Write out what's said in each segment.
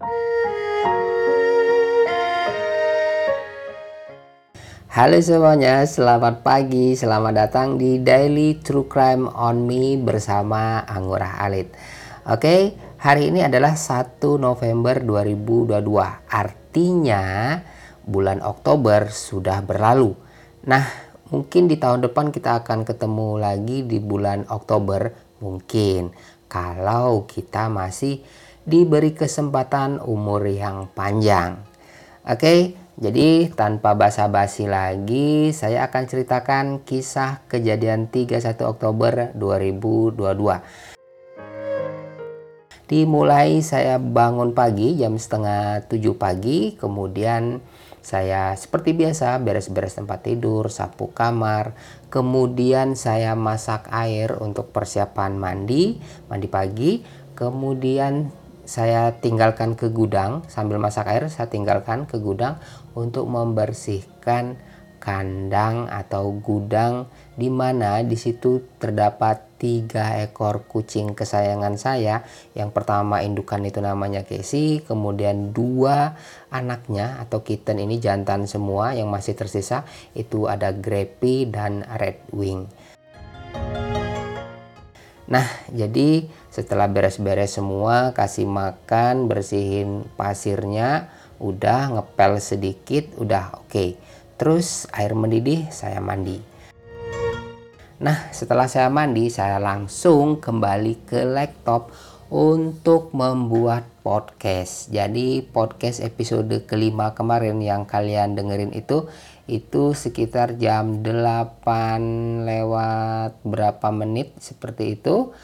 Halo semuanya, selamat pagi, selamat datang di Daily True Crime on Me bersama Angurah Alit. Oke, hari ini adalah 1 November 2022, artinya bulan Oktober sudah berlalu. Nah, mungkin di tahun depan kita akan ketemu lagi di bulan Oktober, mungkin kalau kita masih diberi kesempatan umur yang panjang. Oke, jadi tanpa basa-basi lagi, saya akan ceritakan kisah kejadian 31 Oktober 2022. Dimulai saya bangun pagi jam setengah tujuh pagi, kemudian saya seperti biasa beres-beres tempat tidur, sapu kamar, kemudian saya masak air untuk persiapan mandi, mandi pagi, kemudian saya tinggalkan ke gudang sambil masak air saya tinggalkan ke gudang untuk membersihkan kandang atau gudang di mana di situ terdapat tiga ekor kucing kesayangan saya. Yang pertama indukan itu namanya Casey, kemudian dua anaknya atau kitten ini jantan semua yang masih tersisa itu ada Grappy dan Red Wing. Nah, jadi setelah beres-beres semua, kasih makan, bersihin pasirnya, udah ngepel sedikit, udah oke. Okay. Terus air mendidih, saya mandi. Nah, setelah saya mandi, saya langsung kembali ke laptop untuk membuat podcast. Jadi podcast episode kelima kemarin yang kalian dengerin itu itu sekitar jam 8 lewat berapa menit seperti itu.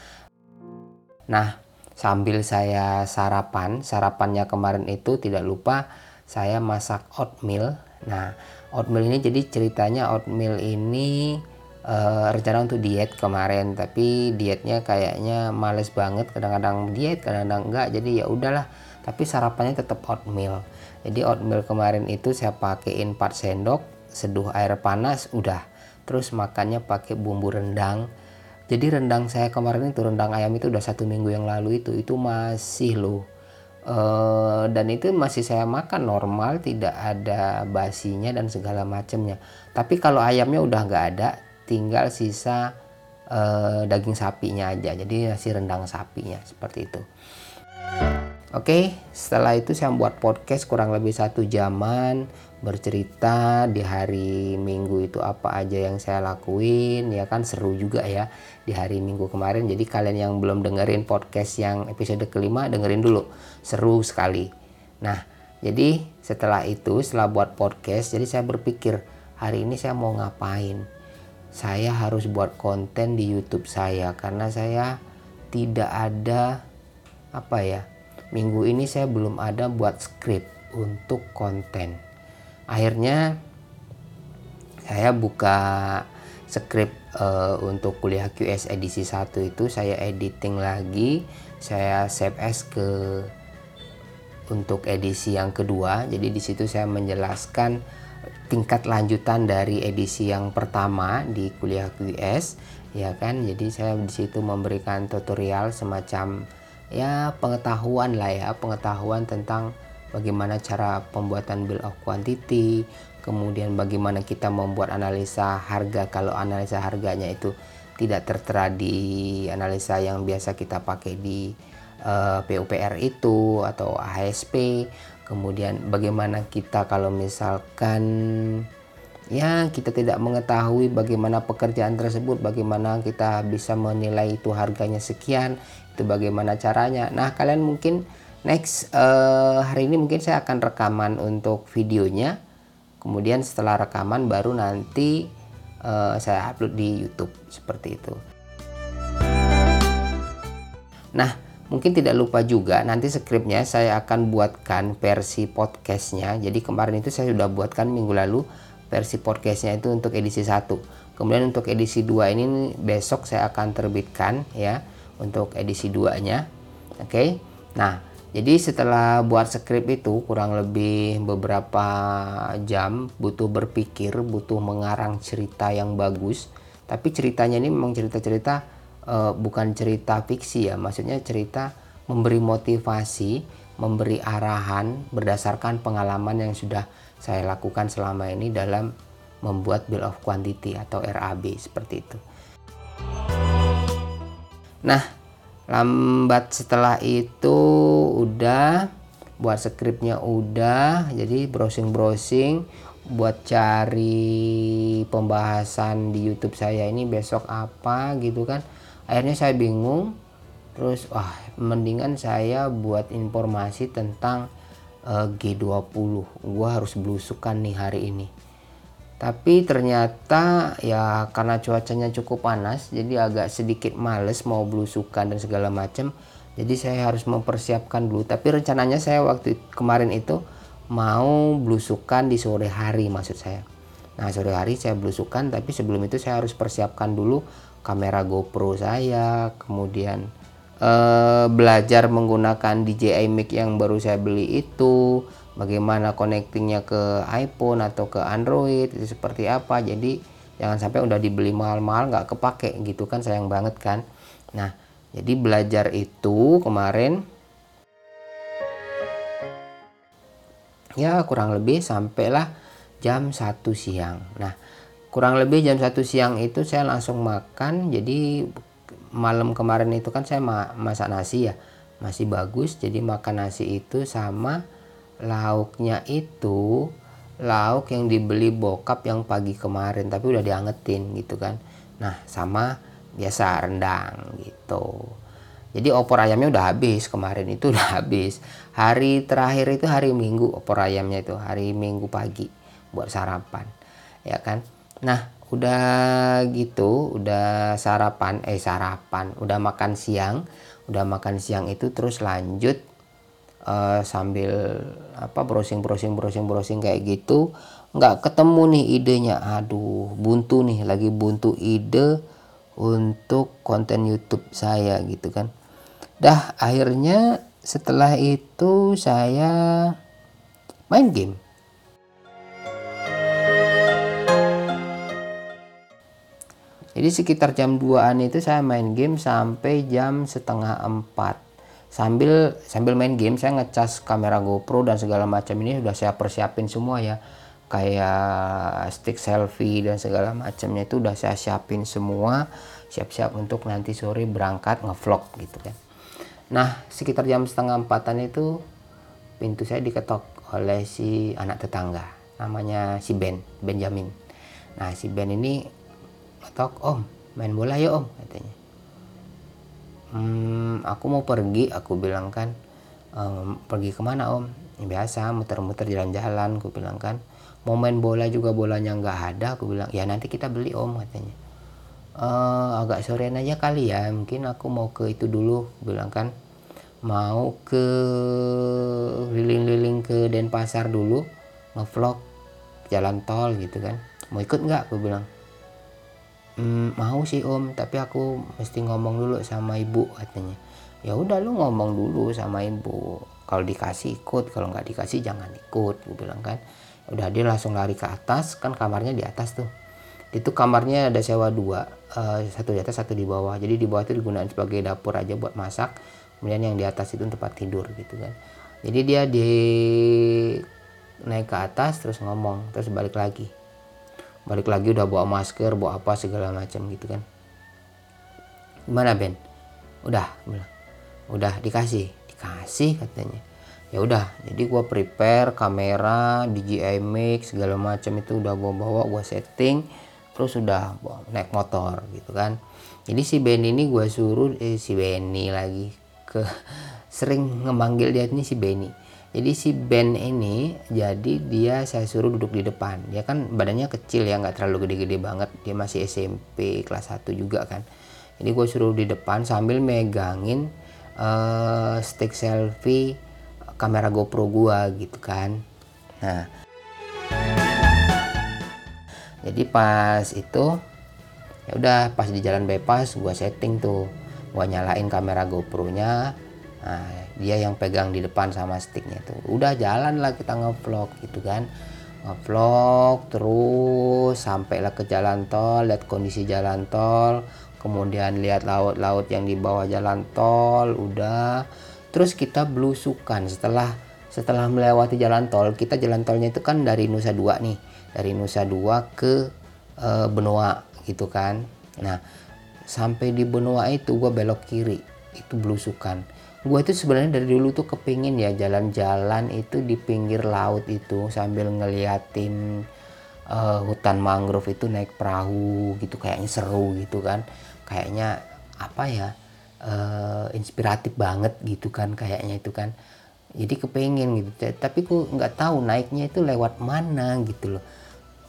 Nah, sambil saya sarapan, sarapannya kemarin itu tidak lupa saya masak oatmeal. Nah, oatmeal ini jadi ceritanya oatmeal ini uh, rencana untuk diet kemarin, tapi dietnya kayaknya males banget. Kadang-kadang diet, kadang-kadang enggak. Jadi ya udahlah. Tapi sarapannya tetap oatmeal. Jadi oatmeal kemarin itu saya pakein 4 sendok seduh air panas udah terus makannya pakai bumbu rendang jadi rendang saya kemarin itu rendang ayam itu udah satu minggu yang lalu itu itu masih loh. Uh, dan itu masih saya makan normal tidak ada basinya dan segala macamnya tapi kalau ayamnya udah nggak ada tinggal sisa uh, daging sapinya aja. Jadi nasi rendang sapinya seperti itu. Oke, setelah itu saya buat podcast kurang lebih satu jaman bercerita di hari Minggu itu apa aja yang saya lakuin ya kan seru juga ya di hari Minggu kemarin. Jadi kalian yang belum dengerin podcast yang episode kelima dengerin dulu seru sekali. Nah jadi setelah itu setelah buat podcast jadi saya berpikir hari ini saya mau ngapain. Saya harus buat konten di YouTube saya karena saya tidak ada apa ya minggu ini saya belum ada buat skrip untuk konten akhirnya saya buka skrip uh, untuk kuliah QS edisi 1 itu saya editing lagi saya save as ke untuk edisi yang kedua. Jadi di situ saya menjelaskan tingkat lanjutan dari edisi yang pertama di kuliah QS ya kan? Jadi saya di situ memberikan tutorial semacam ya pengetahuan lah ya pengetahuan tentang bagaimana cara pembuatan bill of quantity kemudian bagaimana kita membuat analisa harga. Kalau analisa harganya itu tidak tertera di analisa yang biasa kita pakai di uh, eh, PUPR itu atau ASP kemudian bagaimana kita kalau misalkan ya kita tidak mengetahui bagaimana pekerjaan tersebut bagaimana kita bisa menilai itu harganya sekian itu bagaimana caranya. Nah kalian mungkin next uh, hari ini mungkin saya akan rekaman untuk videonya. Kemudian setelah rekaman baru nanti uh, saya upload di YouTube seperti itu. Nah mungkin tidak lupa juga nanti skripnya saya akan buatkan versi podcastnya. Jadi kemarin itu saya sudah buatkan minggu lalu versi podcastnya itu untuk edisi 1 kemudian untuk edisi 2 ini besok saya akan terbitkan ya untuk edisi 2 nya oke? Okay? nah jadi setelah buat skrip itu kurang lebih beberapa jam butuh berpikir butuh mengarang cerita yang bagus tapi ceritanya ini memang cerita-cerita uh, bukan cerita fiksi ya maksudnya cerita memberi motivasi memberi arahan berdasarkan pengalaman yang sudah saya lakukan selama ini dalam membuat bill of quantity atau RAB seperti itu. Nah, lambat setelah itu udah buat skripnya udah, jadi browsing-browsing buat cari pembahasan di YouTube saya ini besok apa gitu kan. Akhirnya saya bingung. Terus wah, mendingan saya buat informasi tentang uh, G20. Gua harus belusukan nih hari ini tapi ternyata ya karena cuacanya cukup panas jadi agak sedikit males mau belusukan dan segala macam jadi saya harus mempersiapkan dulu. Tapi rencananya saya waktu kemarin itu mau belusukan di sore hari maksud saya. Nah sore hari saya belusukan tapi sebelum itu saya harus persiapkan dulu kamera GoPro saya kemudian eh, belajar menggunakan DJI mic yang baru saya beli itu bagaimana connectingnya ke iPhone atau ke Android itu seperti apa. Jadi jangan sampai udah dibeli mahal-mahal nggak kepake gitu kan sayang banget kan. Nah jadi belajar itu kemarin ya kurang lebih sampailah jam 1 siang. Nah kurang lebih jam 1 siang itu saya langsung makan. Jadi malam kemarin itu kan saya masak nasi ya masih bagus. Jadi makan nasi itu sama lauknya itu lauk yang dibeli bokap yang pagi kemarin tapi udah diangetin gitu kan. Nah sama biasa rendang gitu. Jadi opor ayamnya udah habis kemarin itu udah habis. Hari terakhir itu hari minggu opor ayamnya itu hari minggu pagi buat sarapan ya kan? Nah udah gitu udah sarapan eh sarapan udah makan siang udah makan siang itu terus lanjut uh, sambil apa browsing browsing browsing browsing kayak gitu nggak ketemu nih idenya. Aduh buntu nih lagi buntu ide untuk konten YouTube saya gitu kan. Dah akhirnya setelah itu saya main game. Jadi sekitar jam 2an itu saya main game sampai jam setengah 4 sambil sambil main game saya ngecas kamera GoPro dan segala macam ini sudah saya persiapin semua ya kayak stick selfie dan segala macamnya itu udah saya siapin semua siap-siap untuk nanti sore berangkat ngevlog gitu kan. Nah sekitar jam setengah empatan itu pintu saya diketok oleh si anak tetangga namanya si Ben Benjamin. Nah si Ben ini ketok om main bola ya om katanya. Hmm, aku mau pergi aku bilang kan. Ehm, pergi ke mana om? Biasa muter-muter jalan-jalan aku bilang kan mau main bola juga bolanya nggak ada aku bilang ya nanti kita beli om katanya. E, agak sorean aja kali ya mungkin aku mau ke itu dulu bilang kan. Mau ke liling-liling ke Denpasar dulu ngevlog jalan tol gitu kan. Mau ikut nggak? aku bilang. Mm, mau sih om tapi aku mesti ngomong dulu sama ibu katanya. Ya udah lu ngomong dulu sama ibu. Kalau dikasih ikut kalau nggak dikasih jangan ikut gue bilang kan udah dia langsung lari ke atas kan kamarnya di atas tuh. Itu kamarnya ada sewa dua uh, satu di atas satu di bawah. Jadi di bawah itu digunakan sebagai dapur aja buat masak. Kemudian yang di atas itu tempat tidur gitu kan. Jadi dia di naik ke atas terus ngomong terus balik lagi. Balik lagi udah bawa masker bawa apa segala macam gitu kan. Gimana Ben? Udah udah dikasih. Dikasih katanya ya udah jadi gua prepare kamera DJI Mix segala macam itu udah gua bawa gua setting terus udah naik motor gitu kan. Jadi si Ben ini gua suruh eh, si Benny lagi ke sering ngemanggil dia ini si Benny. Jadi si Ben ini jadi dia saya suruh duduk di depan. Dia kan badannya kecil ya nggak terlalu gede-gede banget. Dia masih SMP kelas 1 juga kan. Jadi gue suruh di depan sambil megangin uh, stick selfie kamera GoPro gua gitu kan. Nah. Jadi pas itu ya udah pas di jalan bypass gua setting tuh. Gua nyalain kamera GoPro nya nah dia yang pegang di depan sama sticknya tuh. Udah jalan lah kita ngevlog gitu kan. Ngevlog terus sampailah ke jalan tol lihat kondisi jalan tol. Kemudian lihat laut-laut yang di bawah jalan tol udah terus kita belusukan. Setelah setelah melewati jalan tol kita jalan tolnya itu kan dari Nusa Dua nih. Dari Nusa Dua ke e, Benoa gitu kan. Nah sampai di Benoa itu gue belok kiri. Itu belusukan. Gue itu sebenarnya dari dulu tuh kepingin ya jalan-jalan itu di pinggir laut itu sambil ngeliatin uh, hutan mangrove itu naik perahu gitu. Kayaknya seru gitu kan. Kayaknya apa ya uh, inspiratif banget gitu kan kayaknya itu kan. Jadi kepengen gitu. Tapi gue nggak tahu naiknya itu lewat mana gitu loh.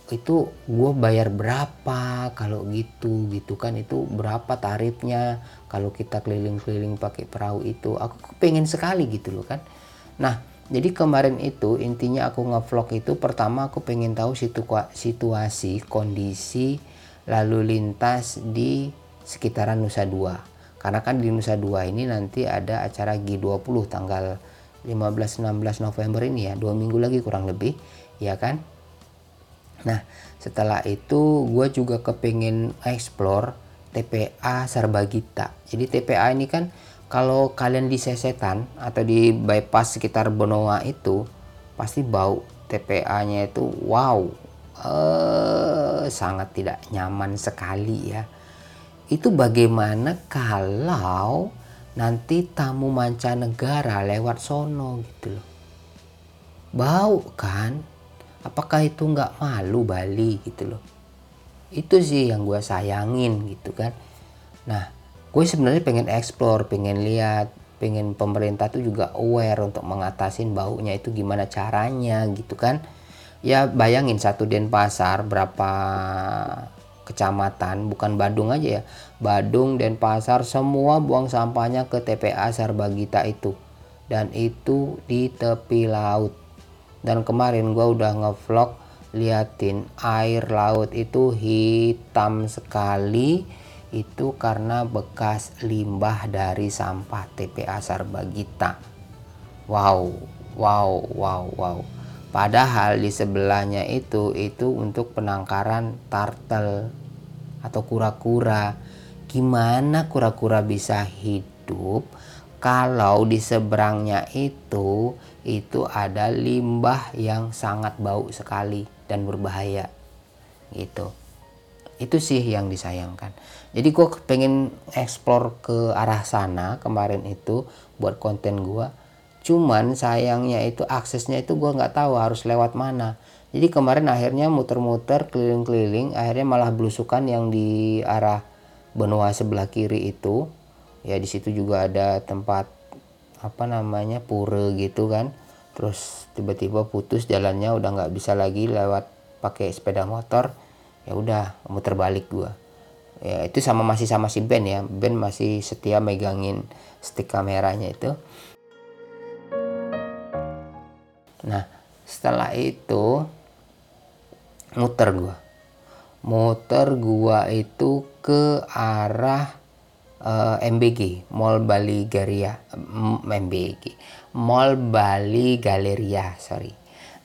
Itu gue bayar berapa kalau gitu gitu kan. Itu berapa tarifnya kalau kita keliling-keliling pakai perahu itu. Aku pengen sekali gitu loh kan. Nah jadi kemarin itu intinya aku ngevlog itu pertama aku pengen tahu situ situasi kondisi lalu lintas di sekitaran Nusa Dua karena kan di Nusa Dua ini nanti ada acara G20 tanggal 15-16 November ini ya dua minggu lagi kurang lebih ya kan Nah, setelah itu gue juga kepengen explore TPA Sarbagita. Jadi TPA ini kan kalau kalian di Sesetan atau di bypass sekitar Benoa itu pasti bau TPA-nya itu wow eh, sangat tidak nyaman sekali ya. Itu bagaimana kalau nanti tamu mancanegara lewat sono gitu loh. Bau kan? apakah itu nggak malu Bali gitu loh itu sih yang gue sayangin gitu kan nah gue sebenarnya pengen explore pengen lihat pengen pemerintah tuh juga aware untuk mengatasin baunya itu gimana caranya gitu kan ya bayangin satu Denpasar berapa kecamatan bukan Badung aja ya. Badung Denpasar semua buang sampahnya ke TPA Sarbagita itu. Dan itu di tepi laut. Dan kemarin gue udah ngevlog liatin air laut itu hitam sekali. Itu karena bekas limbah dari sampah TPA Sarbagita. Wow wow wow wow padahal di sebelahnya itu itu untuk penangkaran turtle atau kura-kura. Gimana kura-kura bisa hidup kalau di seberangnya itu itu ada limbah yang sangat bau sekali dan berbahaya gitu. Itu sih yang disayangkan. Jadi gue pengen explore ke arah sana kemarin itu buat konten gue cuman sayangnya itu aksesnya itu gue nggak tahu harus lewat mana. Jadi kemarin akhirnya muter-muter keliling-keliling akhirnya malah belusukan yang di arah benua sebelah kiri itu. Ya di situ juga ada tempat apa namanya pura gitu kan. Terus tiba-tiba putus jalannya udah nggak bisa lagi lewat pakai sepeda motor. Ya udah muter balik gua. Ya itu sama masih sama si Ben ya. Ben masih setia megangin stick kameranya itu nah setelah itu muter gua. Muter gua itu ke arah uh, eh, MBG Mall Bali Garia MBG Mall Bali Galeria sorry.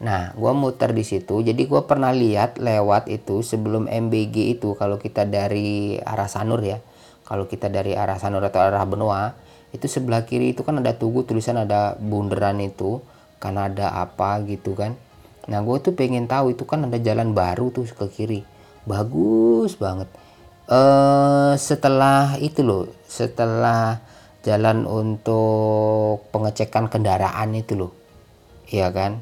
Nah gue muter di situ jadi gue pernah lihat lewat itu sebelum MBG itu kalau kita dari arah Sanur ya. Kalau kita dari arah Sanur atau arah Benua itu sebelah kiri itu kan ada tugu tulisan ada bundaran itu kan ada apa gitu kan. Nah gue tuh pengen tahu itu kan ada jalan baru tuh ke kiri. Bagus banget. Uh, setelah itu loh setelah jalan untuk pengecekan kendaraan itu loh. Iya kan?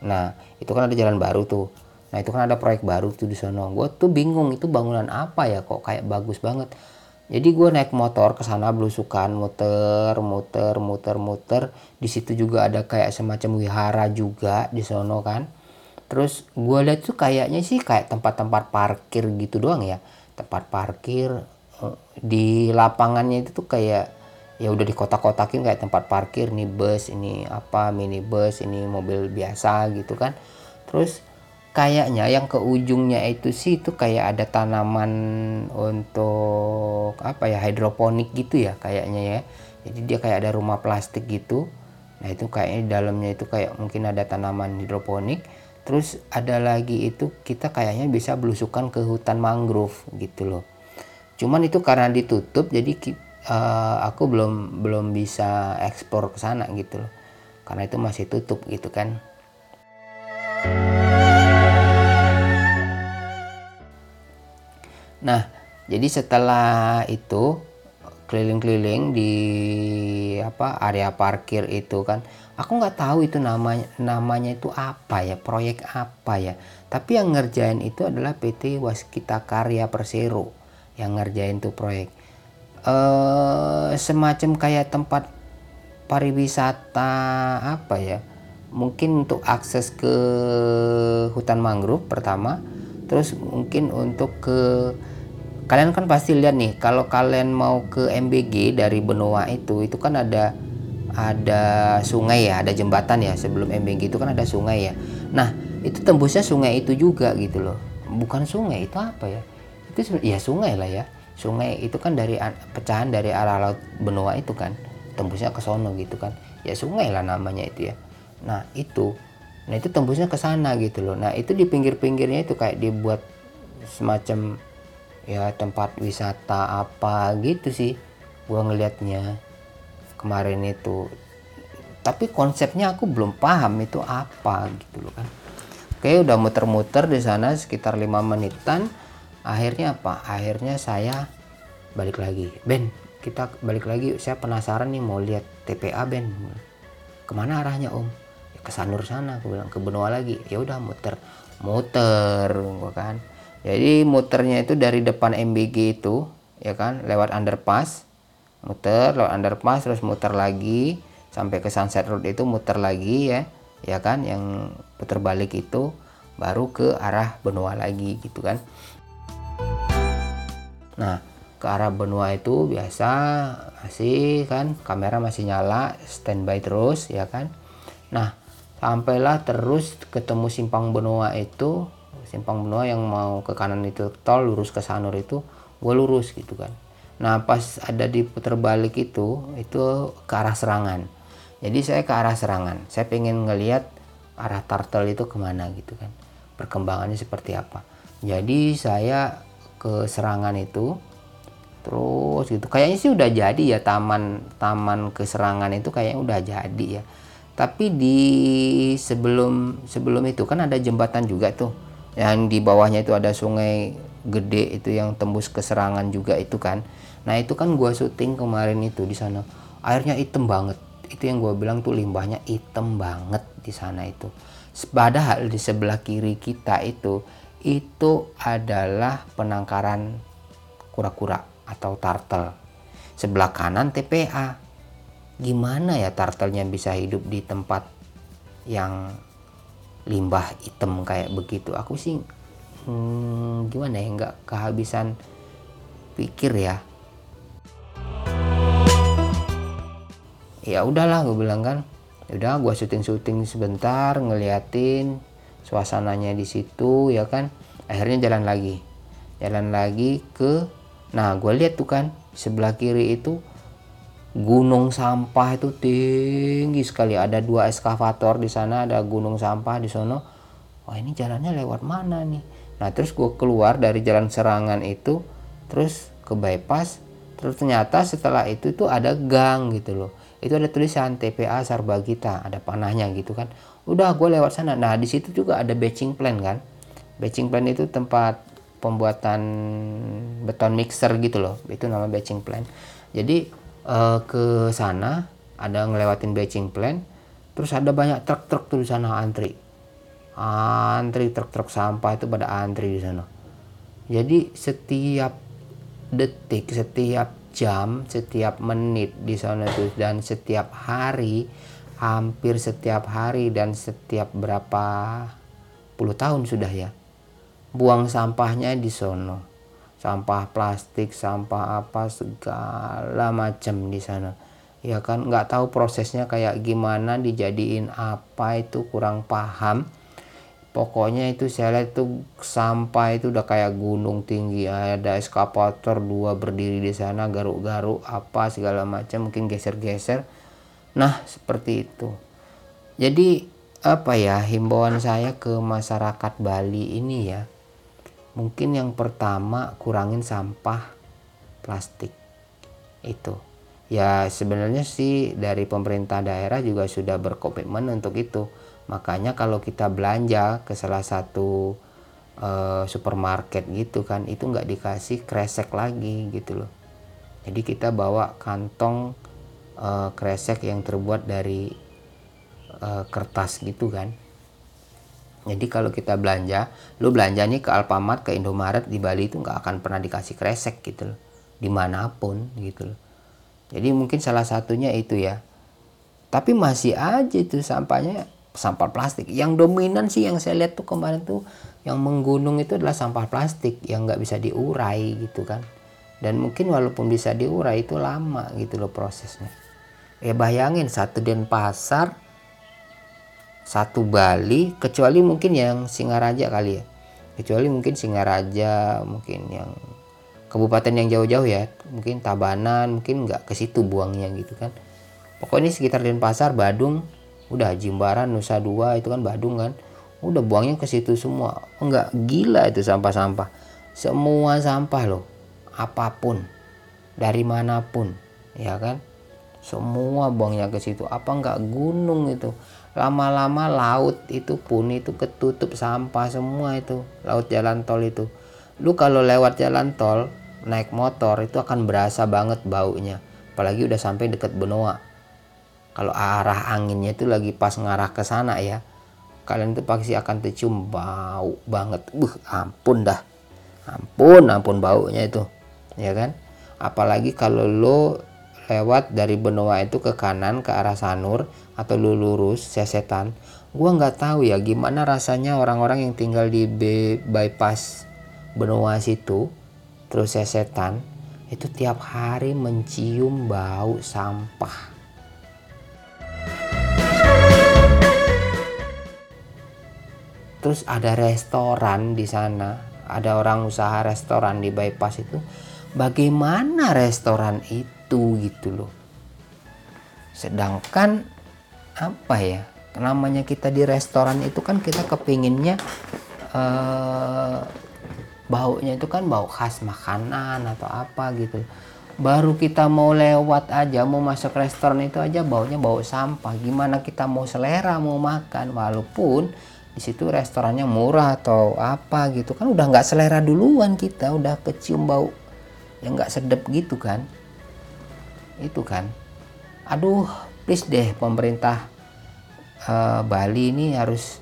Nah itu kan ada jalan baru tuh. Nah itu kan ada proyek baru tuh di sana gue tuh bingung itu bangunan apa ya kok? Kayak bagus banget jadi gue naik motor ke sana belusukan muter muter muter muter. Di situ juga ada kayak semacam wihara juga di sono kan. Terus gue lihat tuh kayaknya sih kayak tempat-tempat parkir gitu doang ya. Tempat parkir eh, di lapangannya itu tuh kayak ya udah di kotak-kotakin kayak tempat parkir nih bus ini apa minibus ini mobil biasa gitu kan. Terus kayaknya yang ke ujungnya itu sih itu kayak ada tanaman untuk apa ya hidroponik gitu ya kayaknya ya. Jadi dia kayak ada rumah plastik gitu. Nah itu kayaknya di dalamnya itu kayak mungkin ada tanaman hidroponik. Terus ada lagi itu kita kayaknya bisa belusukan ke hutan mangrove gitu loh. Cuman itu karena ditutup jadi uh, aku belum belum bisa ekspor ke sana gitu loh. Karena itu masih tutup gitu kan nah jadi setelah itu keliling-keliling di apa area parkir itu kan aku nggak tahu itu namanya namanya itu apa ya proyek apa ya. Tapi yang ngerjain itu adalah PT Waskita Karya Persero yang ngerjain tuh proyek. Eh semacam kayak tempat pariwisata apa ya mungkin untuk akses ke hutan mangrove pertama terus mungkin untuk ke kalian kan pasti lihat nih kalau kalian mau ke MBG dari Benoa itu itu kan ada ada sungai ya ada jembatan ya. Sebelum MBG itu kan ada sungai ya. Nah itu tembusnya sungai itu juga gitu loh. Bukan sungai itu apa ya? Itu ya sungai lah ya. Sungai itu kan dari pecahan dari arah laut Benoa itu kan. Tembusnya ke sono gitu kan. Ya sungai lah namanya itu ya. Nah itu. Nah itu tembusnya ke sana gitu loh. Nah itu di pinggir-pinggirnya itu kayak dibuat semacam ya tempat wisata apa gitu sih gua ngelihatnya kemarin itu. Tapi konsepnya aku belum paham itu apa gitu loh kan. Oke udah muter-muter di sana sekitar lima menitan. Akhirnya apa? Akhirnya saya balik lagi. Ben kita balik lagi. Saya penasaran nih mau lihat TPA Ben. Ke mana arahnya Om? Ya, ke Sanur sana aku bilang. Ke Benua lagi. Ya udah muter. Muter gua kan jadi muternya itu dari depan MBG itu ya kan lewat underpass. Muter lewat underpass terus muter lagi. Sampai ke Sunset Road itu muter lagi ya ya kan yang putar balik itu. Baru ke arah benua lagi gitu kan. Nah ke arah benua itu biasa masih kan kamera masih nyala standby terus ya kan. Nah sampailah terus ketemu simpang benua itu simpang benua yang mau ke kanan itu tol lurus ke Sanur itu gue lurus gitu kan. Nah pas ada di putar balik itu itu ke arah serangan. Jadi saya ke arah serangan. Saya pengen ngelihat arah turtle itu ke mana gitu kan. Perkembangannya seperti apa. Jadi saya ke serangan itu terus gitu. Kayaknya sih udah jadi ya taman taman keserangan itu kayaknya udah jadi ya. Tapi di sebelum sebelum itu kan ada jembatan juga tuh yang di bawahnya itu ada sungai gede itu yang tembus ke serangan juga itu kan. Nah itu kan gua syuting kemarin itu di sana. Airnya hitam banget. Itu yang gua bilang tuh limbahnya hitam banget di sana itu. Padahal di sebelah kiri kita itu itu adalah penangkaran kura-kura atau turtle. Sebelah kanan TPA gimana ya turtlenya bisa hidup di tempat yang limbah hitam kayak begitu. Aku sih hmm, gimana ya nggak kehabisan pikir ya. Ya udahlah gue bilang kan. Ya udah gue syuting syuting sebentar ngeliatin suasananya di situ ya kan. Akhirnya jalan lagi. Jalan lagi ke nah gue lihat tuh kan sebelah kiri itu gunung sampah itu tinggi sekali. Ada dua eskavator di sana ada gunung sampah di sono. Wah ini jalannya lewat mana nih? Nah terus gue keluar dari jalan serangan itu terus ke bypass terus ternyata setelah itu itu ada gang gitu loh. Itu ada tulisan TPA Sarbagita ada panahnya gitu kan. Udah gue lewat sana. Nah di situ juga ada batching plan kan. Batching plan itu tempat pembuatan beton mixer gitu loh. Itu nama batching plan jadi uh, ke sana ada ngelewatin batching plan terus ada banyak truk-truk tuh di sana antri. Antri truk-truk sampah itu pada antri di sana. Jadi setiap detik setiap jam setiap menit di sana tuh dan setiap hari hampir setiap hari dan setiap berapa puluh tahun sudah ya buang sampahnya di sono sampah plastik sampah apa segala macam di sana. Ya kan nggak tahu prosesnya kayak gimana dijadiin apa itu kurang paham. Pokoknya itu saya lihat itu sampah itu udah kayak gunung tinggi ada eskavator dua berdiri di sana garuk-garuk apa segala macam mungkin geser-geser. Nah seperti itu. Jadi apa ya himbauan saya ke masyarakat Bali ini ya Mungkin yang pertama kurangin sampah plastik. itu. Ya sebenarnya sih dari pemerintah daerah juga sudah berkomitmen untuk itu. Makanya kalau kita belanja ke salah satu uh, supermarket gitu kan itu nggak dikasih kresek lagi gitu loh. Jadi kita bawa kantong uh, kresek yang terbuat dari uh, kertas gitu kan jadi kalau kita belanja lu belanja nih ke Alfamart ke Indomaret di Bali itu nggak akan pernah dikasih kresek gitu loh di mana pun gitu loh jadi mungkin salah satunya itu ya. Tapi masih aja itu sampahnya sampah plastik. Yang dominan sih yang saya lihat tuh kemarin tuh yang menggunung itu adalah sampah plastik yang nggak bisa diurai gitu kan. Dan mungkin walaupun bisa diurai itu lama gitu loh prosesnya. Ya bayangin satu Denpasar, satu Bali, kecuali mungkin yang Singaraja kali ya. Kecuali mungkin Singaraja, mungkin yang kabupaten yang jauh-jauh ya. Mungkin Tabanan mungkin nggak ke situ buangnya gitu kan. Pokoknya sekitar Denpasar Badung udah Jimbaran Nusa Dua itu kan Badung kan. Udah buangnya ke situ semua. Enggak gila itu sampah-sampah. Semua sampah loh. Apa pun. Dari mana pun. Ya kan? Semua buangnya ke situ. Apa enggak gunung itu lama-lama laut itu pun itu ketutup sampah semua itu laut jalan tol itu. Lu kalau lewat jalan tol naik motor itu akan berasa banget baunya. Apalagi udah sampai deket benua kalau arah anginnya itu lagi pas ngarah ke sana ya kalian itu pasti akan tercium bau banget. Buh ampun dah. Ampun ampun baunya itu. Ya kan? Apalagi kalau lo lewat dari benua itu ke kanan ke arah Sanur atau lu lurus sesetan gua nggak tahu ya gimana rasanya orang-orang yang tinggal di bypass benua situ terus setan itu tiap hari mencium bau sampah. Terus ada restoran di sana, ada orang usaha restoran di bypass itu. Bagaimana restoran itu gitu loh. Sedangkan apa ya? Namanya kita di restoran itu kan kita kepinginnya uh, baunya itu kan bau khas makanan atau apa gitu baru kita mau lewat aja mau masuk restoran itu aja baunya bau sampah gimana kita mau selera mau makan walaupun di situ restorannya murah atau apa gitu kan udah nggak selera duluan kita udah kecium bau yang nggak sedap gitu kan itu kan. Aduh please deh pemerintah uh, Bali ini harus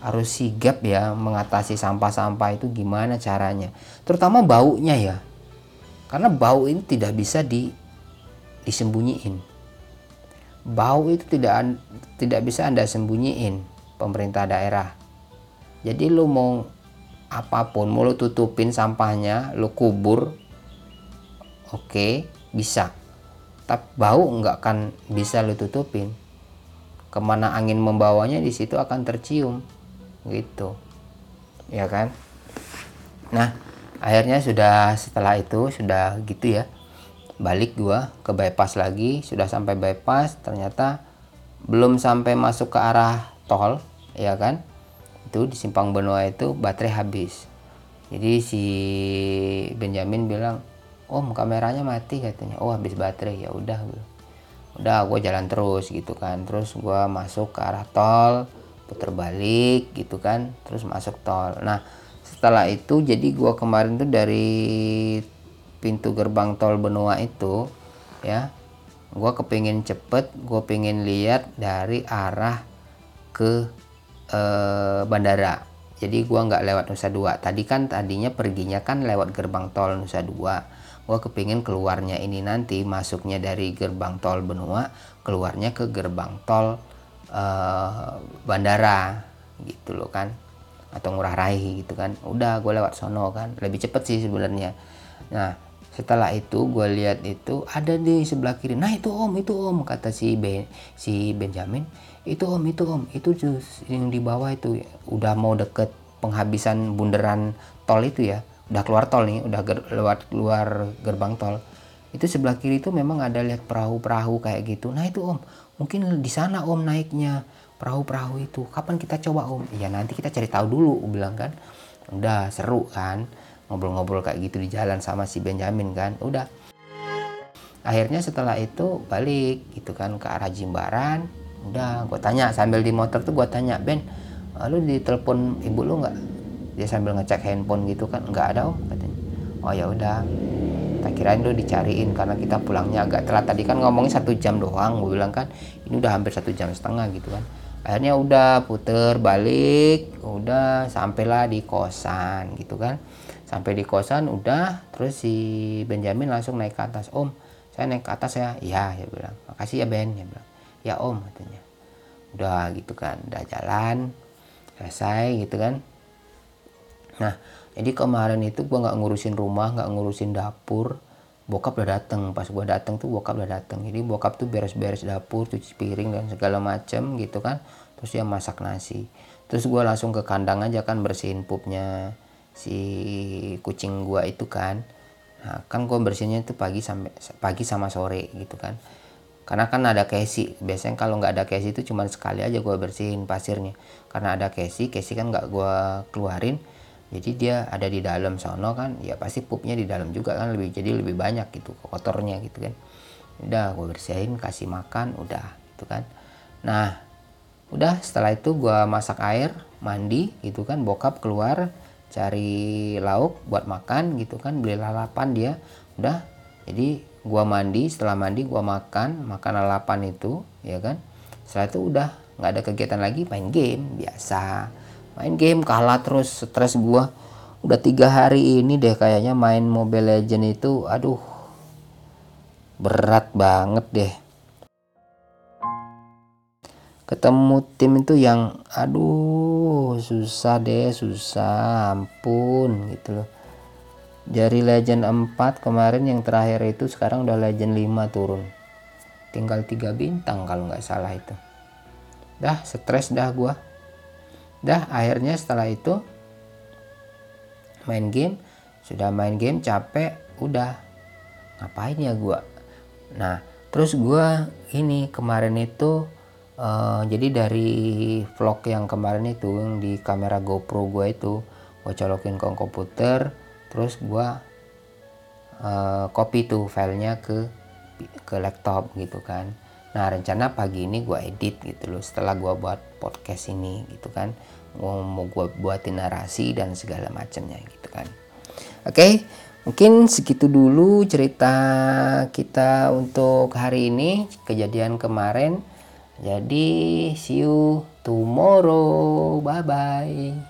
harus sigap ya mengatasi sampah-sampah itu gimana caranya. Terutama baunya ya. Karena bau ini tidak bisa di disembunyiin. Bau itu tidak tidak bisa anda sembunyiin pemerintah daerah. Jadi lu mau apa pun mau lu tutupin sampahnya lu kubur oke okay, bisa tapi bau nggak akan bisa lu tutupin. Ke mana angin membawanya di situ akan tercium. Gitu. Ya kan? Nah akhirnya sudah setelah itu sudah gitu ya. Balik gua ke bypass lagi sudah sampai bypass ternyata belum sampai masuk ke arah tol ya kan? Itu di simpang benua itu baterai habis. Jadi si Benjamin bilang om kameranya mati katanya. Oh habis baterai ya udah udah gue jalan terus gitu kan. Terus gue masuk ke arah tol putar balik gitu kan. Terus masuk tol. Nah setelah itu jadi gua kemarin tuh dari pintu gerbang tol benua itu ya gua kepingin cepet gua pengen lihat dari arah ke eh, bandara. Jadi gua nggak lewat Nusa Dua. Tadi kan tadinya perginya kan lewat gerbang tol Nusa Dua gua kepingin keluarnya ini nanti masuknya dari gerbang tol benua keluarnya ke gerbang tol uh, bandara gitu loh kan. Atau ngurah rai gitu kan. Udah gue lewat sono kan. Lebih cepet sih sebenarnya. Nah setelah itu gue lihat itu ada di sebelah kiri. Nah itu om itu om kata si ben si Benjamin. Itu om itu om. Itu jus yang di bawah itu. Udah mau deket penghabisan bundaran tol itu ya udah keluar tol nih udah ger, lewat keluar gerbang tol. Itu sebelah kiri itu memang ada lihat perahu-perahu kayak gitu. Nah itu om. Mungkin di sana om naiknya perahu-perahu itu. Kapan kita coba om? Ya nanti kita cari tahu dulu bilang kan. Udah seru kan? Ngobrol-ngobrol kayak gitu di jalan sama si Benjamin kan. Udah. Akhirnya setelah itu balik gitu kan ke arah Jimbaran. Udah gue tanya sambil di motor tuh gue tanya Ben lu ditelepon ibu lu nggak dia sambil ngecek handphone gitu kan nggak ada om katanya. Oh ya udah. Tak kirain lu dicariin karena kita pulangnya agak telat. Tadi kan ngomongnya satu jam doang gue bilang kan ini udah hampir satu jam setengah gitu kan. Akhirnya udah puter balik udah sampailah di kosan gitu kan. Sampai di kosan udah terus si Benjamin langsung naik ke atas om saya naik ke atas ya. Iya ya bilang. Makasih ya Ben ya bilang. Ya om katanya. Udah gitu kan. Udah jalan selesai gitu kan nah jadi kemarin itu gua nggak ngurusin rumah nggak ngurusin dapur. Bokap udah dateng. Pas gua dateng tuh bokap udah dateng. Jadi bokap tuh beres-beres dapur cuci piring dan segala macem gitu kan. Terus dia masak nasi. Terus gua langsung ke kandang aja kan bersihin pupnya si kucing gua itu kan. Nah kan gua bersihnya itu pagi sampai pagi sama sore gitu kan. Karena kan ada kesi. Biasanya kalau nggak ada kesi itu cuma sekali aja gua bersihin pasirnya. Karena ada kesi kesi kan nggak gua keluarin jadi dia ada di dalam sono kan ya pasti pupnya di dalam juga kan lebih jadi lebih banyak gitu kotornya gitu kan. Udah gue bersihin kasih makan udah gitu kan. Nah udah setelah itu gue masak air mandi gitu kan. Bokap keluar cari lauk buat makan gitu kan. Beli lalapan dia udah. Jadi gue mandi setelah mandi gue makan makan lalapan itu ya kan. Setelah itu udah nggak ada kegiatan lagi main game biasa main game kalah terus stres gua. Udah tiga hari ini deh kayaknya main Mobile Legend itu aduh berat banget deh. Ketemu tim itu yang aduh susah deh susah ampun gitu loh. Dari legend 4 kemarin yang terakhir itu sekarang udah legend 5 turun. Tinggal tiga bintang kalau nggak salah itu. Dah stres dah gua dah akhirnya setelah itu main game. Sudah main game capek udah. Ngapain ya gua? Nah terus gua ini kemarin itu uh, jadi dari vlog yang kemarin itu yang di kamera GoPro gua itu gua colokin ke komputer terus gua uh, copy tuh filenya ke ke laptop gitu kan Nah rencana pagi ini gue edit gitu loh setelah gue buat podcast ini gitu kan mau gue buatin narasi dan segala macamnya gitu kan. Oke okay, mungkin segitu dulu cerita kita untuk hari ini kejadian kemarin. Jadi see you tomorrow bye bye.